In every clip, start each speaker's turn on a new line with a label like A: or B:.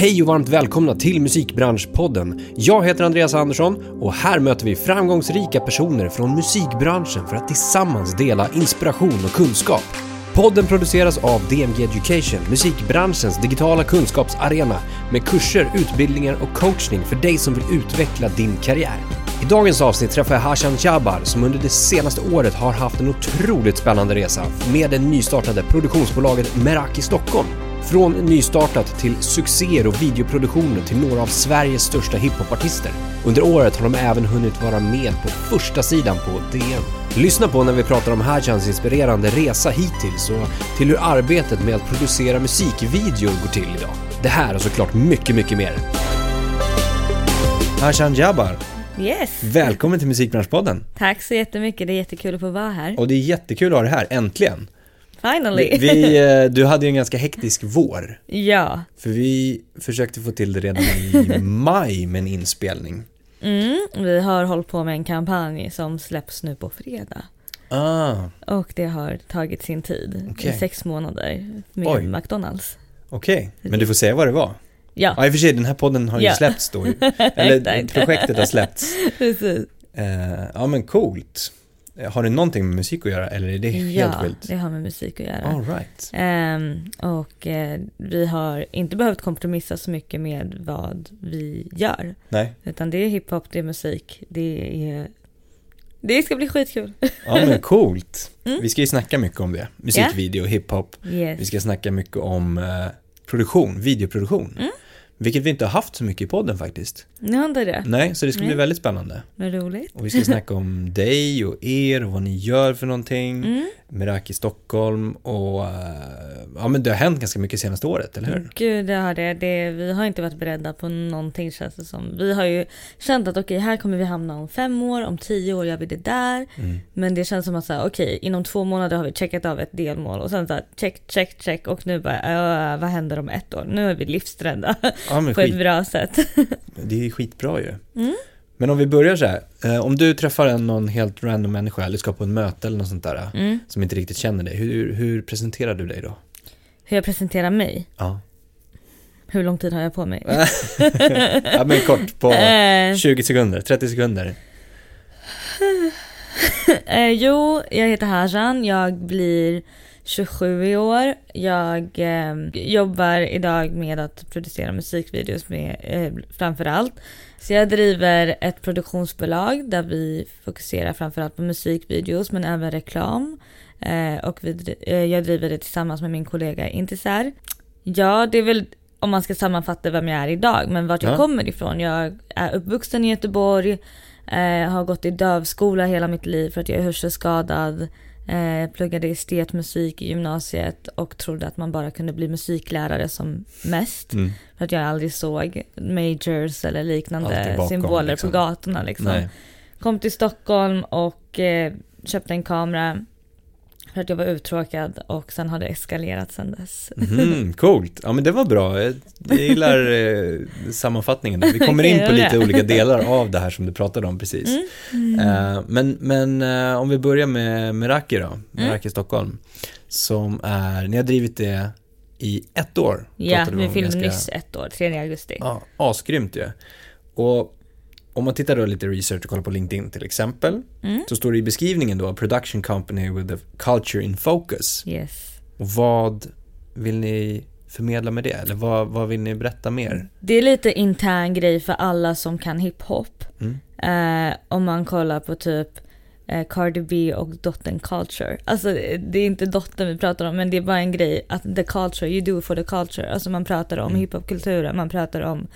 A: Hej och varmt välkomna till Musikbranschpodden. Jag heter Andreas Andersson och här möter vi framgångsrika personer från musikbranschen för att tillsammans dela inspiration och kunskap. Podden produceras av DMG Education, musikbranschens digitala kunskapsarena med kurser, utbildningar och coachning för dig som vill utveckla din karriär. I dagens avsnitt träffar jag Hashan Jabbar som under det senaste året har haft en otroligt spännande resa med det nystartade produktionsbolaget Meraki Stockholm. Från nystartat till succéer och videoproduktioner till några av Sveriges största hiphopartister. Under året har de även hunnit vara med på första sidan på DN. Lyssna på när vi pratar om Hajans inspirerande resa hittills och till hur arbetet med att producera musikvideor går till idag. Det här och såklart mycket, mycket mer. Hashan Jabbar,
B: Yes.
A: välkommen till Musikbranschpodden.
B: Tack så jättemycket, det är jättekul att få vara här.
A: Och det är jättekul att ha dig här, äntligen.
B: Finally.
A: Vi, eh, du hade ju en ganska hektisk vår.
B: ja.
A: För vi försökte få till det redan i maj med en inspelning.
B: Mm, vi har hållit på med en kampanj som släpps nu på fredag.
A: Ah,
B: Och det har tagit sin tid,
A: Okej.
B: i sex månader, med
A: Oj.
B: McDonalds.
A: okej. Men du får säga vad det var.
B: Ja,
A: Ja, i och för sig, den här podden har ju
B: Ja.
A: släppts då. Eller projektet har släppts.
B: precis.
A: Eh, ja, men coolt. Har det någonting med musik att göra eller är det helt
B: Ja,
A: skilt?
B: det har med musik att göra.
A: All right.
B: Ehm, och eh, vi har inte behövt kompromissa så mycket med vad vi gör.
A: Nej,
B: Utan det är hiphop, det är musik, det är... Det ska bli skitkul.
A: ja men coolt.
B: Mm.
A: Vi ska ju snacka mycket om det. Musikvideo, hiphop.
B: Yes.
A: Vi ska snacka mycket om eh, produktion, videoproduktion.
B: Mm.
A: Vilket vi inte har haft så mycket i podden faktiskt.
B: Ni har inte det?
A: Nej, så det ska bli
B: Nej.
A: väldigt spännande.
B: Vad roligt.
A: Och vi ska snacka om dig och er och vad ni gör för någonting.
B: Mm.
A: Meraki Stockholm och eh, ja men det har hänt ganska mycket senaste året, eller hur?
B: Gud, det har det. det. Vi har inte varit beredda på någonting känns det som. Vi har ju känt att okej, här kommer vi hamna om fem år, om tio år gör vi det där.
A: Mm.
B: Men det känns som att okej, inom två månader har vi checkat av ett delmål och sen så här, check, check, check och nu bara, äh, vad händer om ett år? Nu är vi livsrädda
A: Ja
B: på ett
A: skit,
B: bra sätt.
A: det är skitbra ju.
B: Mm.
A: Men om vi börjar så här, eh, om du träffar en, någon helt random människa eller ska på en möte eller något sånt där
B: Mm.
A: som inte riktigt känner dig, hur, hur presenterar du dig då?
B: Hur jag presenterar mig?
A: Ja.
B: Hur lång tid har jag på mig?
A: ja men kort, på
B: Eh,
A: 20 sekunder, 30 sekunder.
B: Eh, jo, jag heter Hajan. Jag blir 27 i år. Jag eh, jobbar idag med att producera musikvideos med, eh, framför allt. Så jag driver ett produktionsbolag där vi fokuserar framförallt på musikvideos men även reklam. Eh, och vi, eh, jag driver det tillsammans med min kollega Intisar. Ja, det är väl om man ska sammanfatta vem jag är idag, men vart jag
A: Ja.
B: kommer ifrån. Jag är uppvuxen i Göteborg, eh, har gått i dövskola hela mitt liv för att jag är hörselskadad. Eh, pluggade estetmusik i gymnasiet och trodde att man bara kunde bli musiklärare som mest.
A: Mm.
B: För att jag aldrig såg majors eller liknande
A: bakom,
B: symboler
A: liksom.
B: på gatorna liksom.
A: Nej.
B: Kom till Stockholm och eh, köpte en kamera för att jag var uttråkad och sen har det eskalerat sen dess.
A: Mhm, coolt, ja men det var bra. Jag gillar eh, sammanfattningen. Vi kommer in på lite
B: ja.
A: olika delar av det här som du pratade om precis.
B: Mm.
A: Eh, men men eh, om vi börjar med Meraki då, Meraki Stockholm. Som är, ni har drivit det i ett år.
B: Ja, vi fyllde
A: ganska-
B: nyss ett år, 3 augusti.
A: Ja, asgrymt ju. Och om man tittar då lite research och kollar på LinkedIn till exempel.
B: Mm.
A: Så står det i beskrivningen då, production company with a culture in focus.
B: Yes.
A: Och vad vill ni förmedla med det? Eller vad, vad vill ni berätta mer?
B: Det är lite intern grej för alla som kan hiphop.
A: Mm.
B: Eh, om man kollar på typ eh, Cardi B och Dotten Culture. Alltså det är inte Dotten vi pratar om men det är bara en grej att the culture, you do it for the culture. Alltså man pratar om
A: Mm.
B: hiphopkulturen, man pratar om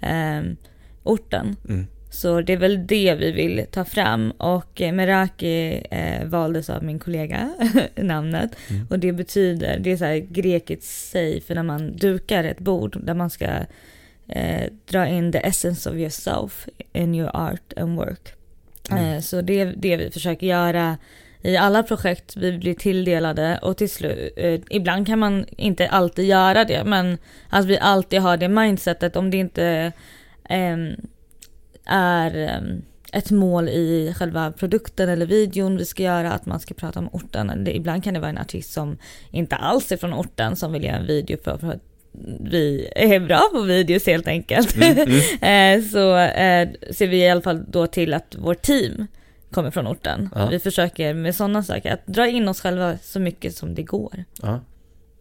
B: ehm, orten.
A: Mm.
B: Så det är väl det vi vill ta fram och eh, Meraki eh, valdes av min kollega, namnet.
A: Mm.
B: Och det betyder, det är så här grekiskt säg för när man dukar ett bord där man ska eh, dra in the essence of yourself in your art and work.
A: Mm.
B: Eh, så det är det vi försöker göra i alla projekt vi blir tilldelade och till slut, eh, ibland kan man inte alltid göra det men att vi alltid har det mindsetet om det inte ehm, är ehm, ett mål i själva produkten eller videon vi ska göra, att man ska prata om orten. Ibland kan det vara en artist som inte alls är från orten som vill göra en video för, för att vi är bra på videos helt enkelt.
A: Mm, mm.
B: Eh, så eh, ser vi i alla fall då till att vårt team kommer från orten.
A: Ja.
B: Vi försöker med sådana saker, att dra in oss själva så mycket som det går.
A: Ja.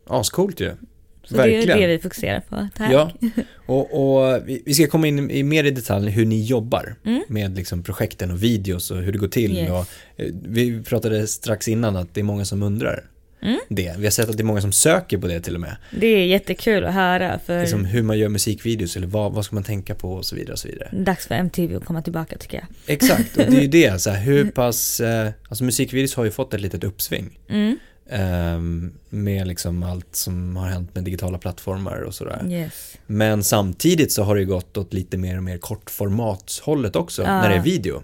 A: Ascoolt ju.
B: Så det är
A: Verkligen.
B: det vi fokuserar på. Tack.
A: Ja, och, och vi vi ska komma in i mer i detalj hur ni jobbar
B: Mm.
A: med liksom projekten och videos och hur det går till.
B: Yes.
A: Och, eh, vi pratade strax innan att det är många som undrar
B: Mm.
A: det. Vi har sett att det är många som söker på det till och med.
B: Det är jättekul att höra för
A: Liksom hur man gör musikvideos eller vad, vad ska man tänka på och så vidare. Och så vidare.
B: dags för MTV att komma tillbaka tycker jag.
A: Exakt, och det är ju det. Så här, hur pass, eh, alltså musikvideos har ju fått ett litet uppsving.
B: Mm.
A: Ehm, med liksom allt som har hänt med digitala plattformar och sådär.
B: Yes.
A: Men samtidigt så har det gått åt lite mer och mer kortformatshållet också
B: Ja.
A: när det är video.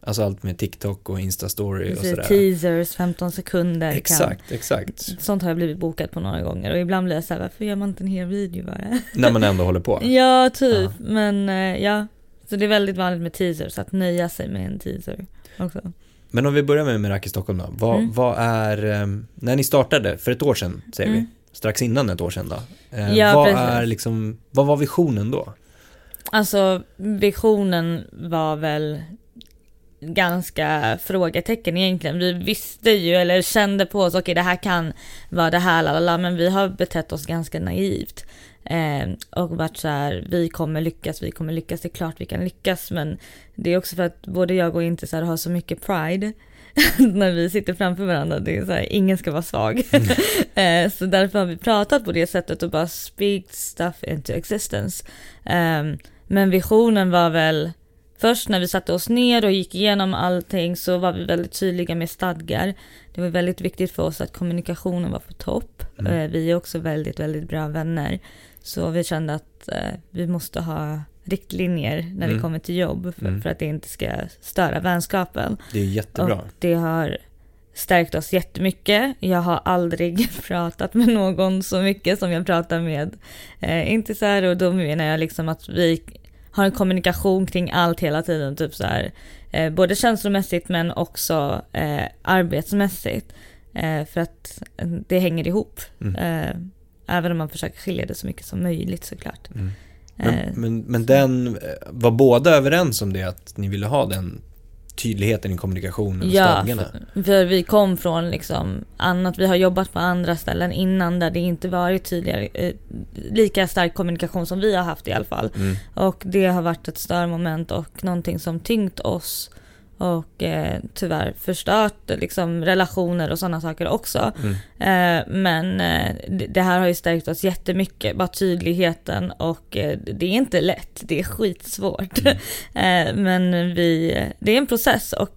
A: Alltså allt med TikTok och Instastory och sådär.
B: teasers, 15 sekunder. Kan.
A: Exakt, exakt.
B: Sånt har jag blivit bokad på några gånger och ibland blir jag såhär, varför gör man inte en hel video bara?
A: När man ändå håller på.
B: ja, typ.
A: Ja.
B: Men eh, ja, så det är väldigt vanligt med teasers, att nöja sig med en teaser också.
A: Men om vi börjar med Merak i Stockholm då. Vad,
B: Mm.
A: vad är, ehm, när ni startade för ett år sedan säger
B: Mm.
A: vi, strax innan ett år sedan då. Eh,
B: Ja,
A: vad
B: precis.
A: är liksom, vad var visionen då?
B: Alltså visionen var väl ganska frågetecken egentligen. Vi visste ju eller kände på oss, okej det här kan vara det här, lalala, men vi har betett oss ganska naivt. Eh, och varit så här, vi kommer lyckas, vi kommer lyckas, det är klart vi kan lyckas, men det är också för att både jag och inte så här, har så mycket pride när vi sitter framför varandra. Det är så här, ingen ska vara svag. eh, så därför har vi pratat på det sättet och bara speak stuff into existence. Ehm, men visionen var väl Först när vi satte oss ner och gick igenom allting så var vi väldigt tydliga med stadgar. Det var väldigt viktigt för oss att kommunikationen var på topp.
A: Mm.
B: Eh, Vi är också väldigt, väldigt bra vänner. Så vi kände att eh, vi måste ha riktlinjer när vi
A: Mm.
B: kommer till jobb för,
A: Mm.
B: för att det inte ska störa vänskapen.
A: Det är jättebra.
B: Och det har stärkt oss jättemycket. Jag har aldrig pratat med någon så mycket som jag pratar med eh, Intisar och då menar jag liksom att vi har en kommunikation kring allt hela tiden, typ så här, eh, både känslomässigt men också eh, arbetsmässigt. Eh, för att eh, det hänger ihop.
A: Mm.
B: Även om man försöker skilja det så mycket som möjligt såklart.
A: Mm.
B: Eh,
A: Men, men, men den, eh, var båda överens om det att ni ville ha den tydligheten i kommunikationen och
B: Ja,
A: stadgarna?
B: för, för vi kom från liksom annat, vi har jobbat på andra ställen innan där det inte varit tydligare, eh, lika stark kommunikation som vi har haft i alla fall.
A: Mm.
B: Och det har varit ett störmoment och någonting som tyngt oss och eh, tyvärr förstört liksom relationer och sådana saker också.
A: Mm.
B: Eh, men eh, det, här har ju stärkt oss jättemycket, bara tydligheten och eh, det är inte lätt, det är skitsvårt.
A: Mm.
B: eh, men vi, det är en process och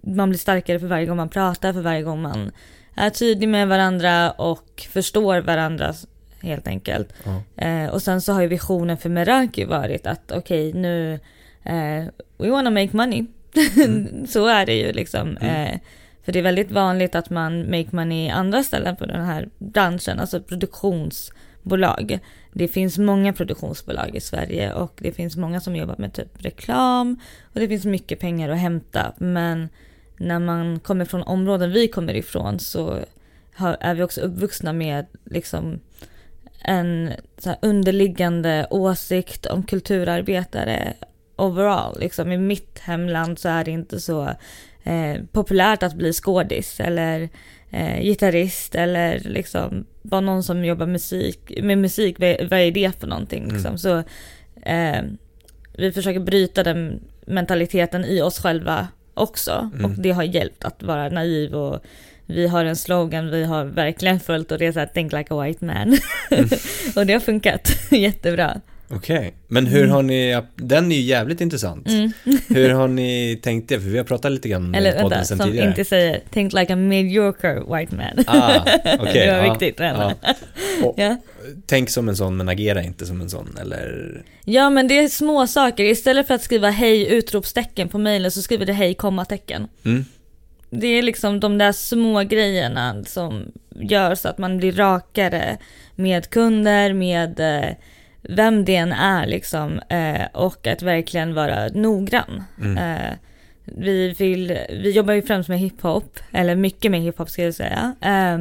B: man blir starkare för varje gång man pratar, för varje gång man är tydlig med varandra och förstår varandra helt enkelt. Eh, och sen så har ju visionen för Meraki varit att okej nu, eh, we wanna make money. så är det ju liksom.
A: Mm.
B: Eh, för det är väldigt vanligt att man make money i andra ställen på den här branschen, alltså produktionsbolag. Det finns många produktionsbolag i Sverige och det finns många som jobbar med typ reklam och det finns mycket pengar att hämta. Men när man kommer från områden vi kommer ifrån så är vi också uppvuxna med liksom en underliggande åsikt om kulturarbetare overall. Liksom, I mitt hemland så är det inte så eh, populärt att bli skådis eller eh, gitarrist eller liksom bara någon som jobbar musik, med musik. Vad, vad är det för någonting?
A: Mm.
B: Liksom? Så eh, vi försöker bryta den mentaliteten i oss själva också
A: Mm.
B: och det har hjälpt att vara naiv och vi har en slogan vi har verkligen följt och det är så här think like a white man. och det har funkat jättebra.
A: Okej, men hur
B: Mm.
A: har ni, den är ju jävligt intressant.
B: Mm.
A: Hur har ni tänkt det? För vi har pratat lite grann
B: Eller
A: i podden
B: vänta,
A: sen
B: som
A: tidigare.
B: inte säger think like a mediocre white man.
A: Ah, okej.
B: det var
A: ja,
B: viktigt
A: ja. Och,
B: Ja.
A: Tänk som en sån men agera inte som en sån eller?
B: ja men det är små saker. Istället för att skriva hej utropstecken på mejlen så skriver du hej kommatecken.
A: Mm.
B: Det är liksom de där små grejerna som gör så att man blir rakare med kunder, med eh, vem det än är liksom. Eh, och att verkligen vara noggrann.
A: Mm.
B: Eh, vi, vill, vi jobbar ju främst med hiphop, eller mycket med hiphop ska jag säga. Eh,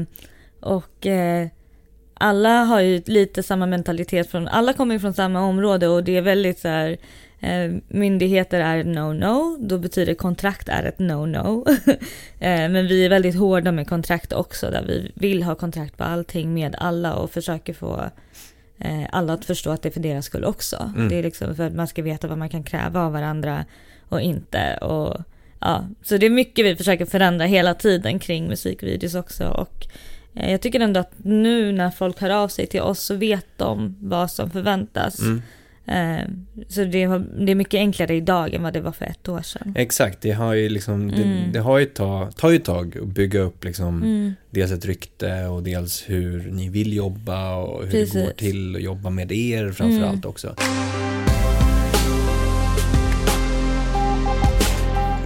B: och eh, alla har ju lite samma mentalitet från, alla kommer ju från samma område och det är väldigt så här, myndigheter är no-no, då betyder kontrakt är ett no-no. men vi är väldigt hårda med kontrakt också, där vi vill ha kontrakt på allting med alla och försöker få alla att förstå att det är för deras skull också.
A: Mm.
B: Det är liksom för att man ska veta vad man kan kräva av varandra och inte. Och, ja, så det är mycket vi försöker förändra hela tiden kring musikvideos också. Och eh, jag tycker ändå att nu när folk hör av sig till oss så vet de vad som förväntas.
A: Mm.
B: Eh, så det, har, det är mycket enklare idag än vad det var för ett år sedan.
A: Exakt, det har ju liksom, det,
B: Mm.
A: det har ju ta, tar ju ett tag att bygga upp liksom
B: Mm.
A: dels ett rykte och dels hur ni vill jobba och hur det
B: Precis.
A: går till att jobba med er framförallt
B: Mm.
A: också.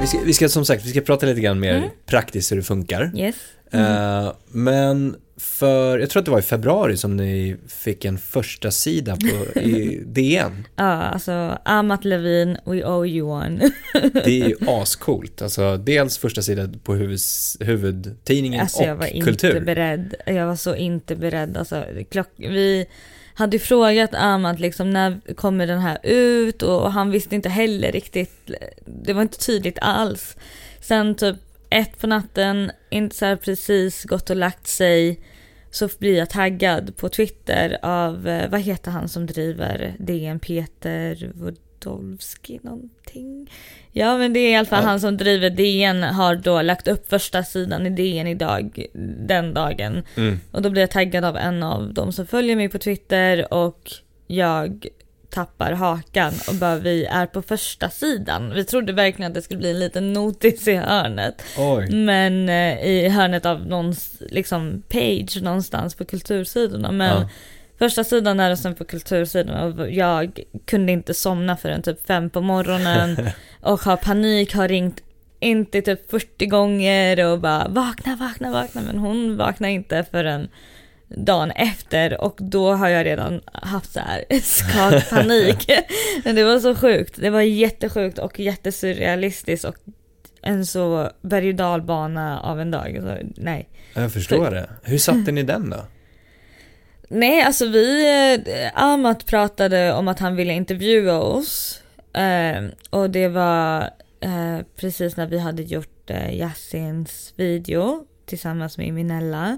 A: Vi ska, vi ska som sagt, vi ska prata lite grann mer
B: Mm.
A: praktiskt hur det funkar.
B: Yes. Mm.
A: Eh, men för, jag tror att det var i februari som ni fick en första sida på, i DN.
B: Ja, alltså Amat Levin, we owe you one.
A: Det är ju ascoolt. Alltså dels första sidan på huvuds, huvudtidningen
B: Alltså jag
A: och
B: var inte
A: kultur.
B: beredd. Jag var så inte beredd. Alltså, klock, vi hade ju frågat Amat liksom när kommer den här ut och han visste inte heller riktigt. Det var inte tydligt alls. Sen typ ett på natten, inte så här precis gått och lagt sig. Så blir jag taggad på Twitter av, eh, vad heter han som driver DN, Peter Wodolski någonting? Ja men det är i alla fall
A: Ja.
B: han som driver DN har då lagt upp första sidan i DN idag, den dagen.
A: Mm.
B: Och då blir jag taggad av en av de som följer mig på Twitter och jag tappar hakan och bara vi är på första sidan. Vi trodde verkligen att det skulle bli en liten notis i hörnet.
A: Oj.
B: Men eh, i hörnet av någons liksom page någonstans på kultursidorna. Men
A: Ja.
B: Första sidan är det sen på kultursidorna och jag kunde inte somna förrän typ fem på morgonen och har panik, har ringt inte typ 40 gånger och bara vakna, vakna, vakna. Men hon vaknar inte förrän dagen efter och då har jag redan haft så här skakpanik. Men det var så sjukt. Det var jättesjukt och jättesurrealistiskt och en så berg och dalbana av en dag. Så, nej.
A: Jag förstår det. Hur satte ni den då?
B: Nej, alltså vi, eh, Amat pratade om att han ville intervjua oss. Eh, och det var eh, precis när vi hade gjort eh, Yassins video tillsammans med Minella.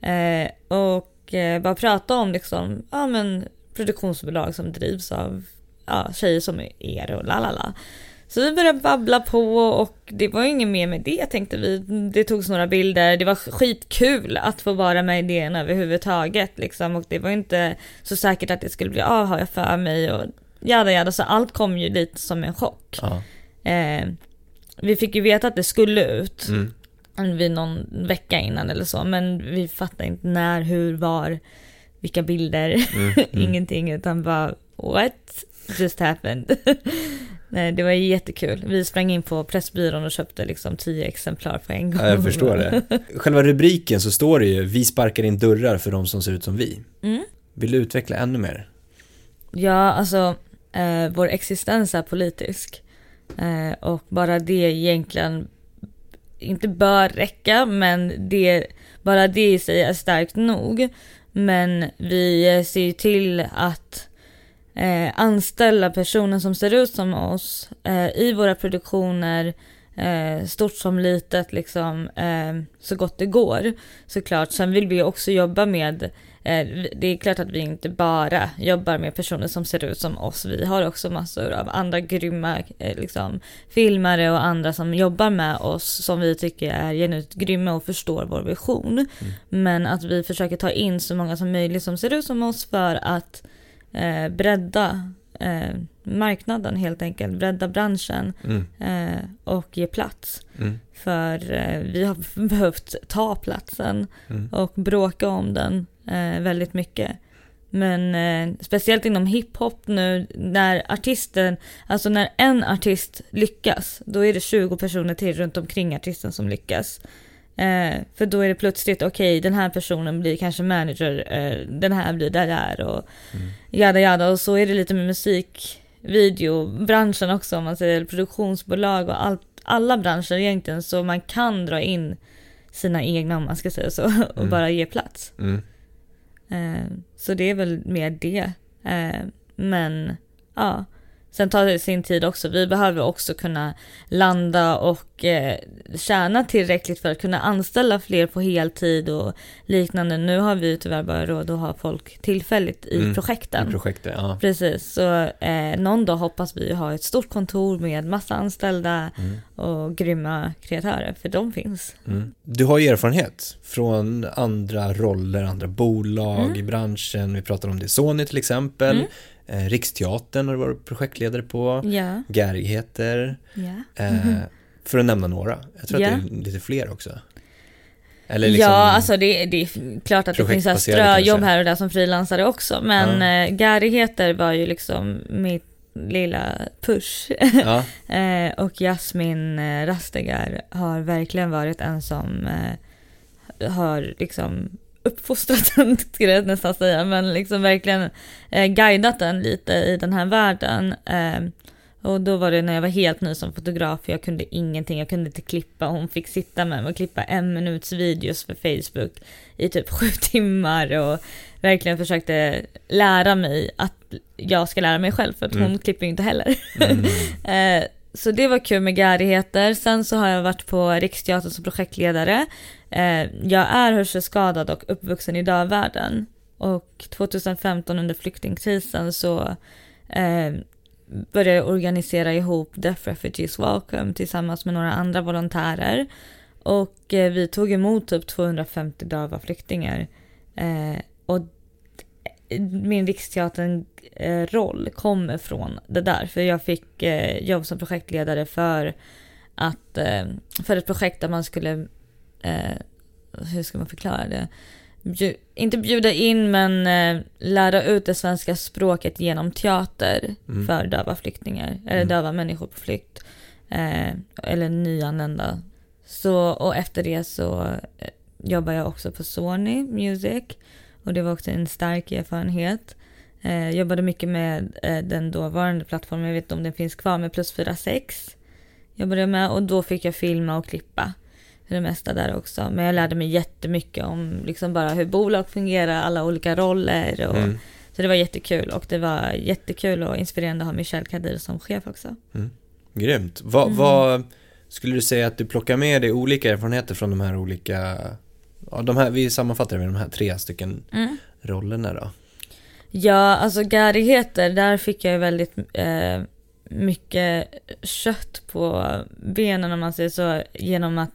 B: Eh, och eh, bara prata om liksom, ja men produktionsbolag som drivs av ja, tjejer som er och lalala. Så vi började babbla på och det var inget mer med det tänkte vi. Det togs några bilder, det var skitkul att få vara med i DN överhuvudtaget liksom och det var inte så säkert att det skulle bli av har jag för mig och jada jada så allt kom ju lite som en chock.
A: Ja.
B: Eh, vi fick ju veta att det skulle ut
A: Mm.
B: vid någon vecka innan eller så men vi fattade inte när, hur, var, vilka bilder,
A: Mm. Mm.
B: ingenting utan bara what just happened. Nej, det var jättekul. Vi sprang in på Pressbyrån och köpte liksom tio exemplar på en gång.
A: Ja, jag förstår det. Själva rubriken så står det ju Vi sparkar in dörrar för de som ser ut som vi.
B: Mm.
A: Vill du utveckla ännu mer?
B: Ja, alltså eh, vår existens är politisk. Eh, och bara det egentligen inte bör räcka, men det, bara det i sig är starkt nog. Men vi ser ju till att eh, anställa personer som ser ut som oss eh, i våra produktioner, eh, stort som litet, liksom, eh, så gott det går. Såklart. Sen vill vi också jobba med eh, det är klart att vi inte bara jobbar med personer som ser ut som oss. Vi har också massor av andra grymma eh, liksom, filmare och andra som jobbar med oss som vi tycker är genuint grymma och förstår vår vision. Men att vi försöker ta in så många som möjligt som ser ut som oss för att eh, bredda eh, marknaden helt enkelt, bredda branschen
A: Mm.
B: eh, och ge plats.
A: Mm.
B: För eh, vi har behövt ta platsen
A: Mm.
B: och bråka om den eh, väldigt mycket. Men eh, speciellt inom hiphop nu när artisten, alltså när en artist lyckas, då är det 20 personer till runt omkring artisten som lyckas. Eh, för då är det plötsligt, okej den här personen blir kanske manager, eh, den här blir där där och
A: Mm.
B: jada jada och så är det lite med musik, video, branschen också om man säger produktionsbolag och allt, alla branscher egentligen så man kan dra in sina egna om man ska säga så och
A: Mm.
B: bara ge plats.
A: Mm.
B: Eh, så det är väl mer det. Eh, men ja, Sen tar det sin tid också. Vi behöver också kunna landa och eh, tjäna tillräckligt för att kunna anställa fler på heltid och liknande. Nu har vi tyvärr bara råd att ha folk tillfälligt i mm, projekten.
A: I projektet, ja.
B: Precis, så eh, någon dag hoppas vi ha ett stort kontor med massa anställda mm. och grymma kreatörer, för de finns.
A: Mm. Du har ju erfarenhet från andra roller, andra bolag mm. i branschen. Vi pratar om det Sony till exempel. Eh, Riksteatern har du varit projektledare på.
B: Ja.
A: Gärigheter. Ja. Eh, för att nämna några. Jag tror ja. att det är lite fler också.
B: Liksom ja, alltså det, det är klart att det finns ströjobb här och där som frilansare också. Men ja. eh, Gärigheter var ju liksom mitt lilla push. Ja. eh, och Jasmin eh, Rastegar har verkligen varit en som har liksom uppfostrat den, skulle jag nästan säga, men liksom verkligen eh, guidat den lite i den här världen. Eh, och då var det när jag var helt ny som fotograf, jag kunde ingenting, jag kunde inte klippa, hon fick sitta med mig och klippa en minuts videos för Facebook i typ sju timmar och verkligen försökte lära mig att jag ska lära mig själv för att mm. hon klipper ju inte heller. Mm. eh, så det var kul med gärigheter. Sen så har jag varit på Riksteatern som projektledare. Eh, jag är hörselskadad och uppvuxen i dövvärlden. Och 2015 under flyktingkrisen så eh, började jag organisera ihop Deaf Refugees Welcome tillsammans med några andra volontärer. Och eh, vi tog emot typ 250 döva flyktingar. Eh, och min Riksteatern-roll eh, kommer från det där. För jag fick eh, jobb som projektledare för att eh, för ett projekt där man skulle hur ska man förklara det? Bjud, inte bjuda in men lära ut det svenska språket genom teater mm. för döva flyktingar, eller mm. döva människor på flykt. Eller nyanlända. Så, och efter det så jobbar jag också på Sony Music. Och det var också en stark erfarenhet. Eh, jobbade mycket med eh, den dåvarande plattformen, jag vet inte om den finns kvar, med plus 46. Jobbade jag med och då fick jag filma och klippa det mesta där också. Men jag lärde mig jättemycket om liksom bara hur bolag fungerar, alla olika roller. Och, mm. Så det var jättekul och det var jättekul och inspirerande att ha Michel Kadir som chef också.
A: Mm. Grymt. Va, mm. Vad skulle du säga att du plockar med dig olika erfarenheter från de här olika, ja, de här, vi sammanfattar med de här tre stycken mm. rollerna då?
B: Ja, alltså gärigheter, där fick jag väldigt eh, mycket kött på benen om man säger så, genom att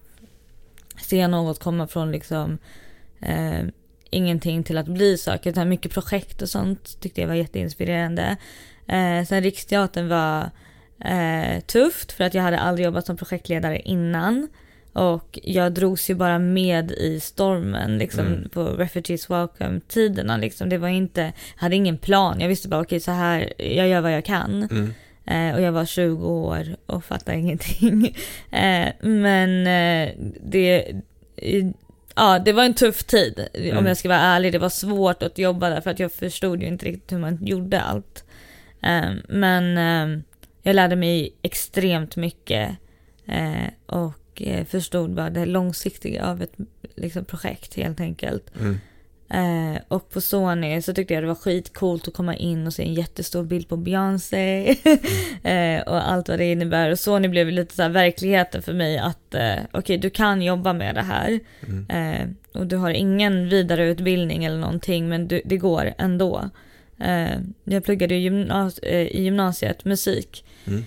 B: se något komma från liksom eh, ingenting till att bli saker. Utan mycket projekt och sånt tyckte jag var jätteinspirerande. Eh, sen Riksteatern var eh, tufft för att jag hade aldrig jobbat som projektledare innan. Och jag drogs ju bara med i stormen liksom mm. på Refugees Welcome-tiderna liksom. Det var inte, jag hade ingen plan. Jag visste bara okej okay, så här, jag gör vad jag kan. Mm. Eh, och jag var 20 år och fattade ingenting. Eh, men eh, det, ja, det var en tuff tid mm. om jag ska vara ärlig. Det var svårt att jobba där för att jag förstod ju inte riktigt hur man gjorde allt. Eh, men eh, jag lärde mig extremt mycket eh, och förstod bara det långsiktiga av ett liksom, projekt helt enkelt. Mm. Eh, och på Sony så tyckte jag det var skitcoolt att komma in och se en jättestor bild på Beyoncé eh, och allt vad det innebär. Och Sony blev lite så här verkligheten för mig att eh, okej, okay, du kan jobba med det här mm. Eh, och du har ingen vidareutbildning eller någonting, men du, det går ändå. Eh, jag pluggade i, gymnas eh, i gymnasiet musik. Mm.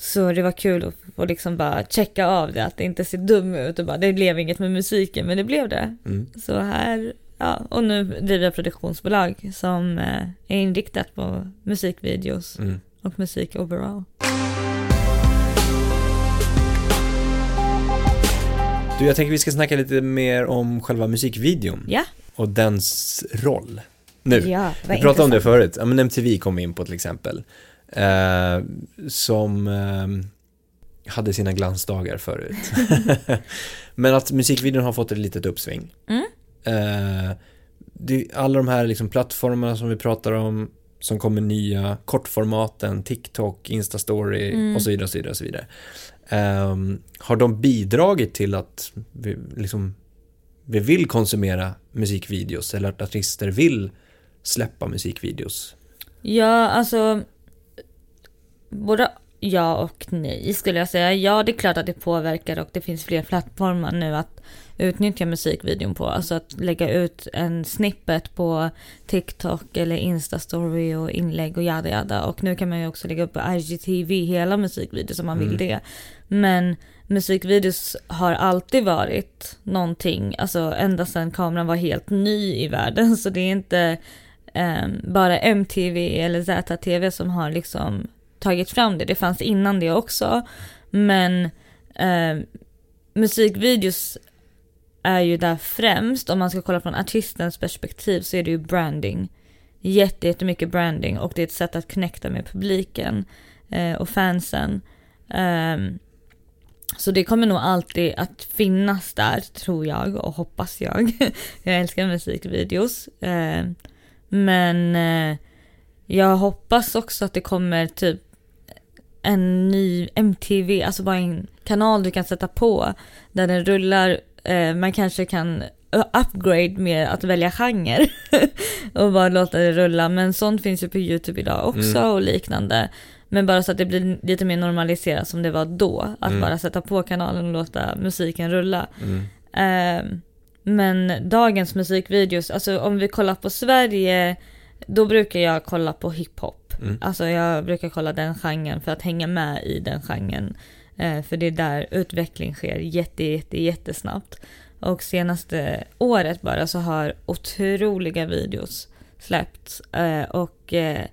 B: Så det var kul att få liksom bara checka av det, att det inte ser dum ut och bara det blev inget med musiken, men det blev det. Mm. Så här Ja, och nu driver jag produktionsbolag som eh, är inriktat på musikvideos mm. och musik overall.
A: Du, jag tänker vi ska snacka lite mer om själva musikvideon.
B: Ja.
A: Och dens roll. Nu.
B: Ja,
A: vi pratade om det förut. Ja, men MTV kom in på till exempel. Eh, som eh, hade sina glansdagar förut. men att musikvideon har fått ett litet uppsving. Mm. Eh, det, alla de här liksom plattformarna som vi pratar om som kommer nya, kortformaten, TikTok, Instastory mm. och så vidare. Och så vidare, och så vidare. Um, har de bidragit till att vi, liksom, vi vill konsumera musikvideos eller att artister vill släppa musikvideos?
B: Ja, alltså både ja och nej skulle jag säga. Ja, det är klart att det påverkar och det finns fler plattformar nu att utnyttja musikvideon på. Alltså att lägga ut en snippet på TikTok eller Instastory och inlägg och jada jada. Och nu kan man ju också lägga upp på IGTV hela musikvideos om man vill mm. det. Men musikvideos har alltid varit någonting, alltså ända sedan kameran var helt ny i världen. Så det är inte um, bara MTV eller ZTV som har liksom tagit fram det. Det fanns innan det också. Men eh, musikvideos är ju där främst, om man ska kolla från artistens perspektiv så är det ju branding. Jätte, jättemycket branding och det är ett sätt att connecta med publiken eh, och fansen. Um, så det kommer nog alltid att finnas där, tror jag och hoppas jag. jag älskar musikvideos. Eh, men eh, jag hoppas också att det kommer typ en ny MTV, alltså bara en kanal du kan sätta på där den rullar. Eh, man kanske kan upgrade med att välja genre och bara låta det rulla. Men sånt finns ju på YouTube idag också mm. och liknande. Men bara så att det blir lite mer normaliserat som det var då. Att mm. bara sätta på kanalen och låta musiken rulla. Mm. Eh, men dagens musikvideos, alltså om vi kollar på Sverige, då brukar jag kolla på hiphop. Mm. Alltså jag brukar kolla den genren för att hänga med i den genren. Eh, för det är där utveckling sker jätte, jätte, jättesnabbt. Och senaste året bara så har otroliga videos släppts. Eh, och eh,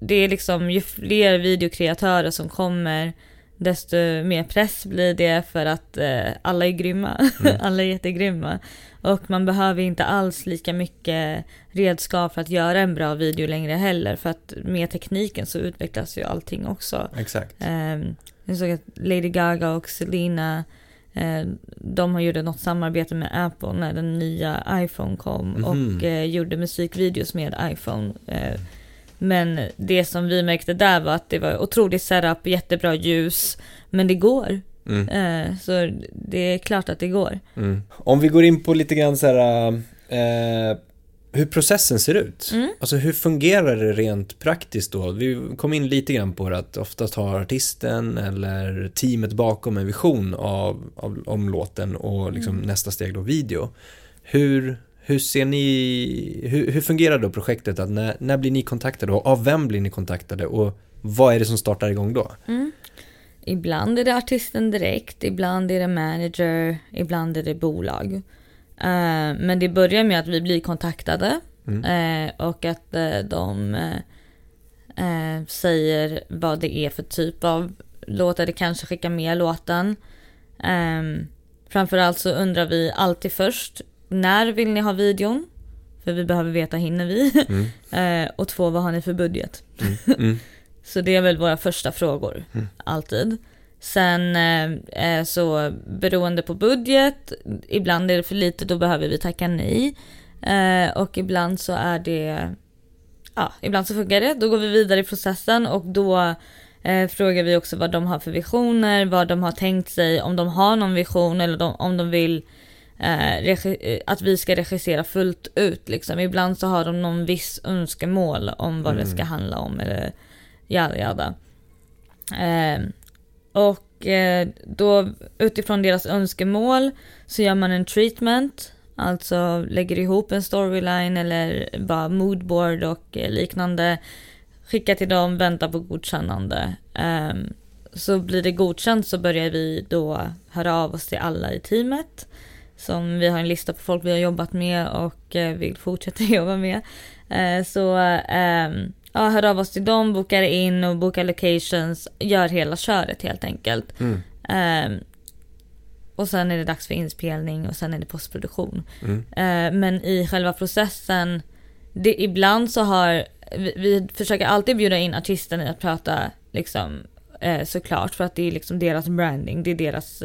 B: det är liksom ju fler videokreatörer som kommer desto mer press blir det för att eh, alla är grymma. Mm. alla är jättegrymma. Och man behöver inte alls lika mycket redskap för att göra en bra video längre heller. För att med tekniken så utvecklas ju allting också.
A: Exakt.
B: Eh, jag såg att Lady Gaga och Selena eh, de har gjort något samarbete med Apple när den nya iPhone kom mm och eh, gjorde musikvideos med iPhone. Men det som vi märkte där var att det var otroligt setup, jättebra ljus. Men det går. Mm. Eh, så det är klart att det går.
A: Mm. Om vi går in på lite grann så här, eh, hur processen ser ut. Mm. Alltså hur fungerar det rent praktiskt då? Vi kom in lite grann på det att oftast har artisten eller teamet bakom en vision av, av om låten och liksom mm. nästa steg då video. Hur, hur ser ni, hur, hur fungerar då projektet? Att när, när blir ni kontaktade och av vem blir ni kontaktade och vad är det som startar igång då? Mm.
B: Ibland är det artisten direkt, ibland är det manager, ibland är det bolag. Uh, men det börjar med att vi blir kontaktade mm. uh, och att uh, de säger vad det är för typ av låtar, det kanske skickar med låten. Um, framförallt så undrar vi alltid först när vill ni ha videon? För vi behöver veta, hinner vi? Mm. eh, och två, vad har ni för budget? Mm. Mm. så det är väl våra första frågor, mm. alltid. Sen eh, eh, så beroende på budget, ibland är det för lite, då behöver vi tacka nej. Eh, och ibland så är det, ja, ibland så funkar det, då går vi vidare i processen och då eh, frågar vi också vad de har för visioner, vad de har tänkt sig, om de har någon vision eller de, om de vill eh, att vi ska regissera fullt ut liksom. Ibland så har de någon viss önskemål om vad mm. det ska handla om eller jada jada. Eh, och eh, då utifrån deras önskemål så gör man en treatment. Alltså lägger ihop en storyline eller bara moodboard och eh, liknande. Skickar till dem, väntar på godkännande. Um, så blir det godkänt så börjar vi då höra av oss till alla i teamet. Som vi har en lista på folk vi har jobbat med och eh, vill fortsätta jobba med. Eh, så ehm, ja, hör av oss till dem, bokar in och bokar locations, gör hela köret helt enkelt. Mm. Um, och sen är det dags för inspelning och sen är det postproduktion. Mm. Uh, men i själva processen, det, ibland så har, vi, vi försöker alltid bjuda in artisten i att prata liksom såklart för att det är liksom deras branding, det är deras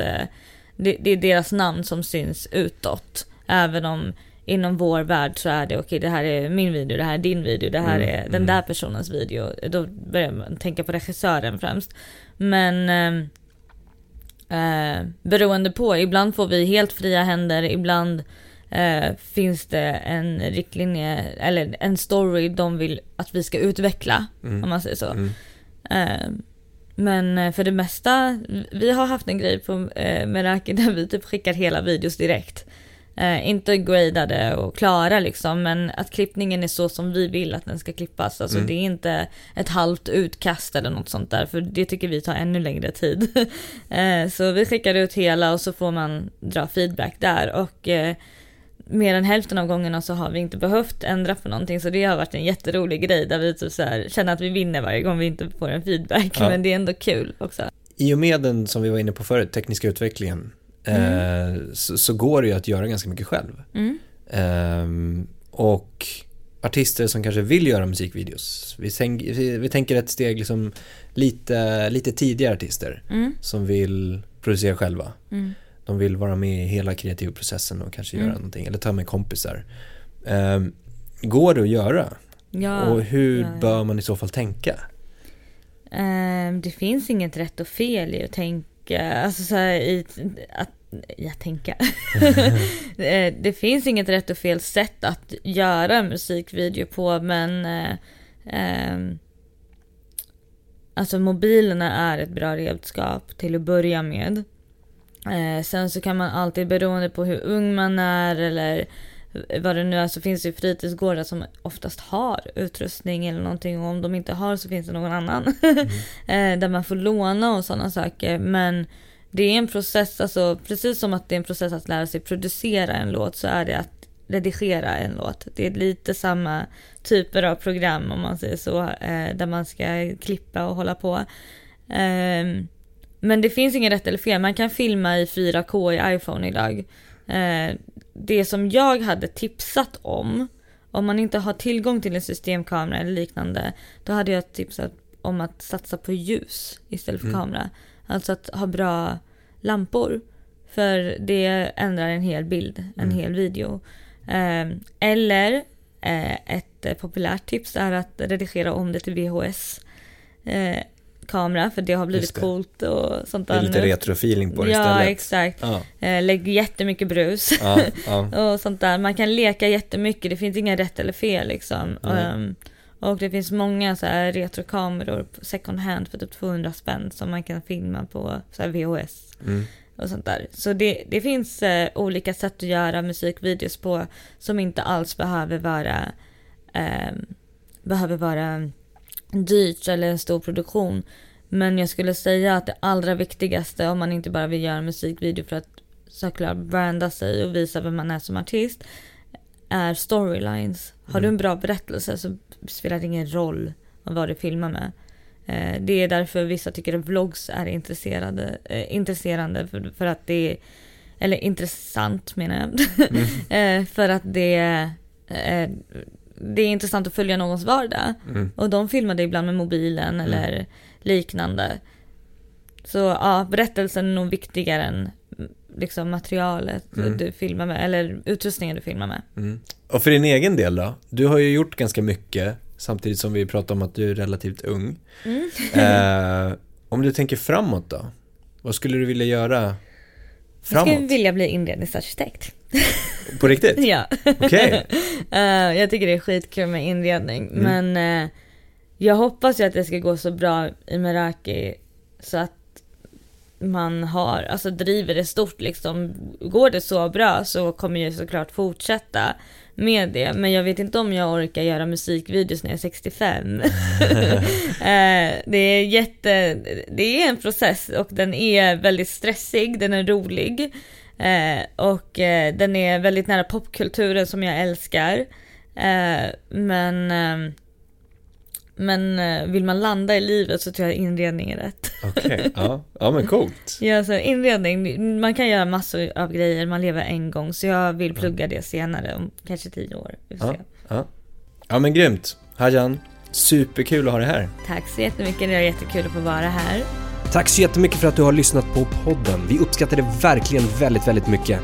B: det, det, är deras namn som syns utåt. Även om inom vår värld så är det okej, okay, det här är min video, det här är din video, det här mm, är den mm. där personens video. Då börjar man tänka på regissören främst. Men eh, Eh, beroende på, ibland får vi helt fria händer, ibland eh, finns det en riktlinje eller en story de vill att vi ska utveckla,
A: Mm.
B: om man säger så. Eh, men eh, för det mesta, vi har haft en grej på eh, Meraki där vi typ skickar hela videos direkt. Eh, inte gradade och klara liksom, men att klippningen är så som vi vill att den ska klippas. Alltså
A: Mm.
B: det är inte ett halvt utkast eller något sånt där, för det tycker vi tar ännu längre tid. eh, så vi skickar ut hela och så får man dra feedback där och eh, mer än hälften av gångerna så har vi inte behövt ändra på någonting så det har varit en jätterolig grej där vi typ så här, känner att vi vinner varje gång vi inte får en feedback
A: Ja.
B: men det är ändå kul också.
A: I och med den, som vi var inne på förut, tekniska utvecklingen, eh, så, så går det ju att göra ganska mycket själv.
B: Mm.
A: Ehm, och artister som kanske vill göra musikvideos. Vi, tänk, vi, vi tänker ett steg liksom lite, lite tidigare artister
B: Mm.
A: som vill producera själva.
B: Mm.
A: De vill vara med i hela kreativprocessen och kanske
B: Mm.
A: göra någonting, eller ta med kompisar. Ehm, går det att göra?
B: Ja,
A: och hur
B: ja, ja.
A: bör man i så fall tänka?
B: Ehm, det finns inget rätt och fel i att tänka, alltså så här, i att, ja tänka. Eh, det finns inget rätt och fel sätt att göra musikvideo på men eh, ehm, Alltså mobilerna är ett bra redskap till att börja med. Eh, sen så kan man alltid beroende på hur ung man är eller vad det nu är så finns det ju fritidsgårdar som oftast har utrustning eller någonting och om de inte har så finns det någon annan. eh, där man får låna och sådana saker men det är en process, alltså precis som att det är en process att lära sig producera en låt så är det att redigera en låt. Det är lite samma typer av program om man säger så, eh, där man ska klippa och hålla på. Ehm, men det finns inget rätt eller fel, man kan filma i 4K i iPhone idag. Eh, det som jag hade tipsat om, om man inte har tillgång till en systemkamera eller liknande, då hade jag tipsat om att satsa på ljus istället för
A: Mm.
B: kamera. Alltså att ha bra lampor. För det ändrar en hel bild, en
A: Mm.
B: hel video. Eh, eller eh, ett populärt tips är att redigera om det till VHS. Eh, kamera för det har blivit
A: det.
B: coolt och sånt
A: Det är
B: där
A: lite retrofeeling på det
B: Ja
A: istället.
B: exakt.
A: Ja,
B: Eh, lägg jättemycket brus.
A: ja, ja.
B: och sånt där. Man kan leka jättemycket, det finns inga rätt eller fel liksom.
A: Nej.
B: Ehm, och det finns många så här retrokameror på second hand för typ 200 spänn som man kan filma på så här VHS
A: Mm.
B: och sånt där. Så det, det finns eh, olika sätt att göra musikvideos på som inte alls behöver vara ehm, behöver vara dyrt eller en stor produktion. Men jag skulle säga att det allra viktigaste om man inte bara vill göra en musikvideo för att såklart branda sig och visa vem man är som artist är storylines. Har du en bra berättelse så spelar det ingen roll vad du filmar med. Eh, Det är därför vissa tycker att vlogs är intresserade, eh, intresserande för, för att det är, eller intressant menar jag. Eh, för att det är, det är intressant att följa någons vardag.
A: Mm.
B: Och de filmade ibland med mobilen eller liknande. Så ja, berättelsen är nog viktigare än mm, liksom materialet
A: Mm.
B: du filmar med, eller utrustningen du filmar med.
A: Mm. Och för din egen del då? Du har ju gjort ganska mycket samtidigt som vi pratar om att du är relativt ung.
B: Mm.
A: Eh, om du tänker framåt då? Vad skulle du vilja göra
B: Jag
A: framåt?
B: skulle vilja bli inredningsarkitekt.
A: På riktigt?
B: ja.
A: Okej.
B: Eh, jag tycker det är skitkul med inredning.
A: Mm.
B: Men eh, jag hoppas ju att det ska gå så bra i Meraki så att man har, alltså driver det stort liksom. Går det så bra så kommer jag såklart fortsätta med det. Men jag vet inte om jag orkar göra musikvideos när jag är 65. Eh, det är jätte, det är en process och den är väldigt stressig, den är rolig. Eh, och eh, den är väldigt nära popkulturen som jag älskar. Men eh, men eh, vill man landa i livet så tror jag inredning är rätt.
A: Okej, ja. ja men coolt.
B: Ja, så inredning, man kan göra massor av grejer, man lever en gång. Så jag vill plugga det senare, om kanske tio år.
A: Ja, ja. ja men grymt. Hajan, superkul att ha dig här.
B: Tack så jättemycket, det är jättekul att få vara här.
A: Tack så jättemycket för att du har lyssnat på podden. Vi uppskattar det verkligen väldigt, väldigt mycket.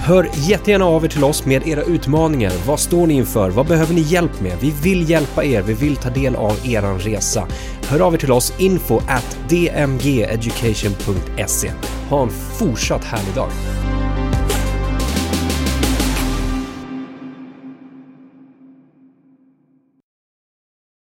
A: Hör jättegärna av er till oss med era utmaningar. Vad står ni inför? Vad behöver ni hjälp med? Vi vill hjälpa er. Vi vill ta del av eran resa. Hör av er till oss info at dmgeducation.se. Ha en fortsatt härlig dag.